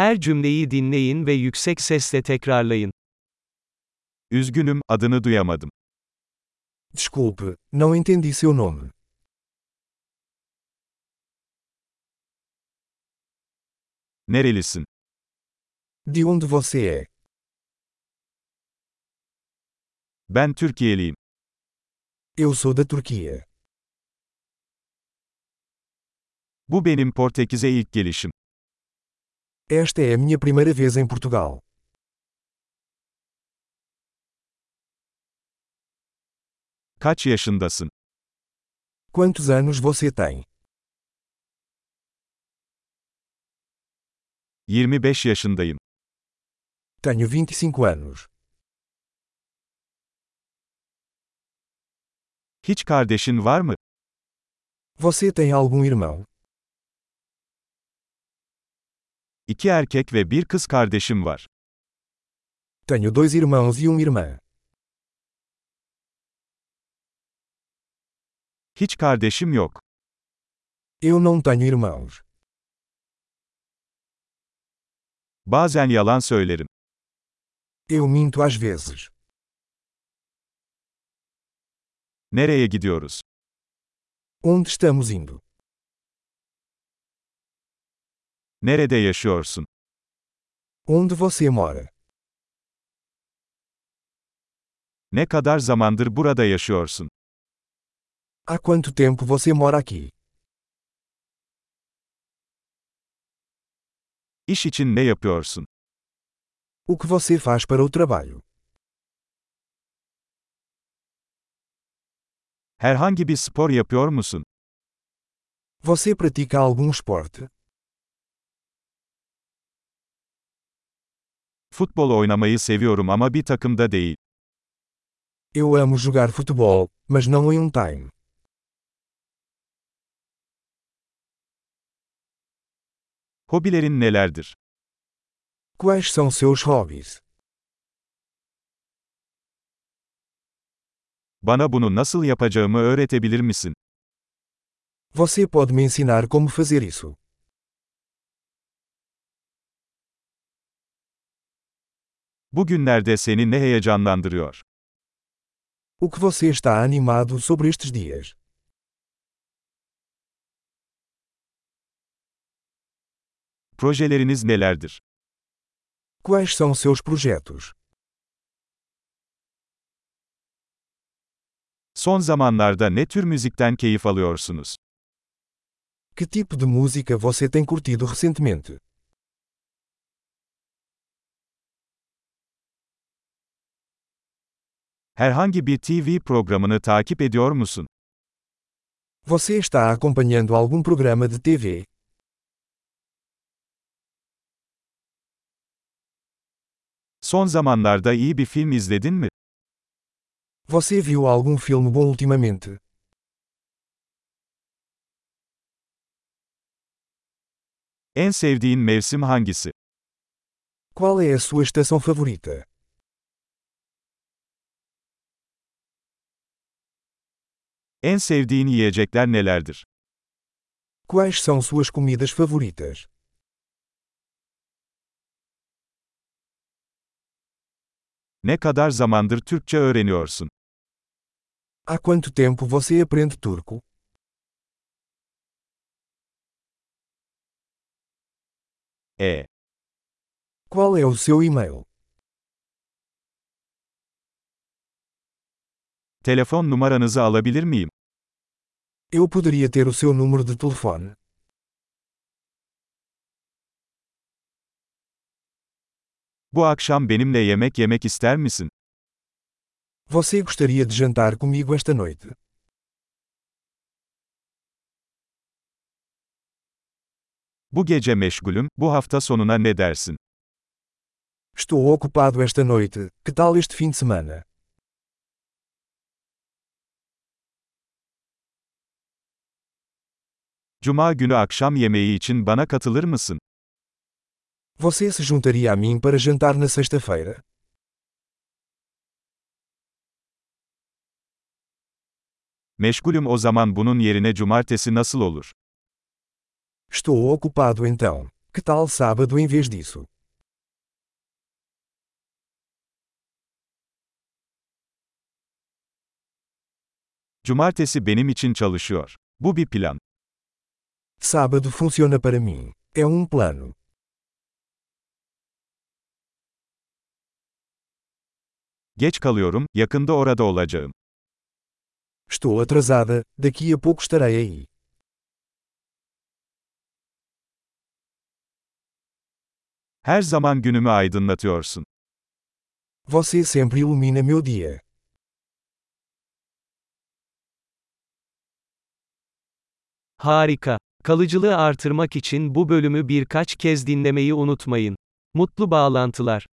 Her cümleyi dinleyin ve yüksek sesle tekrarlayın. Üzgünüm, adını duyamadım. Desculpe, não entendi seu nome. Nerelisin? De onde você é? Ben Türkiye'liyim. Eu sou da Turquia. Bu benim Portekiz'e ilk gelişim. Esta é a minha primeira vez em Portugal. Kaç yaşındasın? Quantos anos você tem? 25 yaşındayım. Tenho 25 anos. Hiç kardeşin var mı? Você tem algum irmão? İki erkek ve bir kız kardeşim var. Tenho dois irmãos e uma irmã. Hiç kardeşim yok. Eu não tenho irmãos. Bazen yalan söylerim. Eu minto às vezes. Nereye gidiyoruz? Onde estamos indo? Nerede yaşıyorsun? Onde você mora? Ne kadar zamandır burada yaşıyorsun? Há quanto tempo você mora aqui? İş için ne yapıyorsun? O que você faz para o trabalho? Herhangi bir spor yapıyor musun? Você pratica algum esporte? Futbol oynamayı seviyorum ama bir takımda değil. Eu amo jogar futebol, mas não em um time. Hobilerin nelerdir? Quais são seus hobbies? Bana bunu nasıl yapacağımı öğretebilir misin? Você pode me ensinar como fazer isso? Bugünlerde seni ne heyecanlandırıyor? O que você está animado sobre estes dias? Projeleriniz nelerdir? Quais são seus projetos? Son zamanlarda ne tür müzikten keyif alıyorsunuz? Que tipo de música você tem curtido recentemente? Herhangi bir TV programını takip ediyor musun? Você está acompanhando algum programa de TV? Son zamanlarda iyi bir film izledin mi? Você viu algum filme bom ultimamente? En sevdiğin mevsim hangisi? Qual é a sua estação favorita? En sevdiğin yiyecekler nelerdir? Quais são suas comidas favoritas? Ne kadar zamandır Türkçe öğreniyorsun? Há quanto tempo você aprende turco? E. Qual é o seu e-mail? Telefon numaranızı alabilir miyim? Eu poderia ter o seu número de telefone? Bu akşam benimle yemek yemek ister misin? Você gostaria de jantar comigo esta noite? Bu gece meşgulüm, bu hafta sonuna ne dersin? Estou ocupado esta noite, que tal este fim de semana? Cuma günü akşam yemeği için bana katılır mısın? Você se juntaria a mim para jantar na sexta-feira? Meşgulüm o zaman bunun yerine cumartesi nasıl olur? Estou ocupado então. Que tal sábado em vez disso? Cumartesi benim için çalışıyor. Bu bir plan. Sábado funciona para mim. É um plano. Geç kalıyorum, yakında orada olacağım. Estou atrasada, daqui a pouco estarei aí. Her zaman günümü aydınlatıyorsun. Você sempre ilumina meu dia. Harika. Kalıcılığı artırmak için bu bölümü birkaç kez dinlemeyi unutmayın. Mutlu bağlantılar.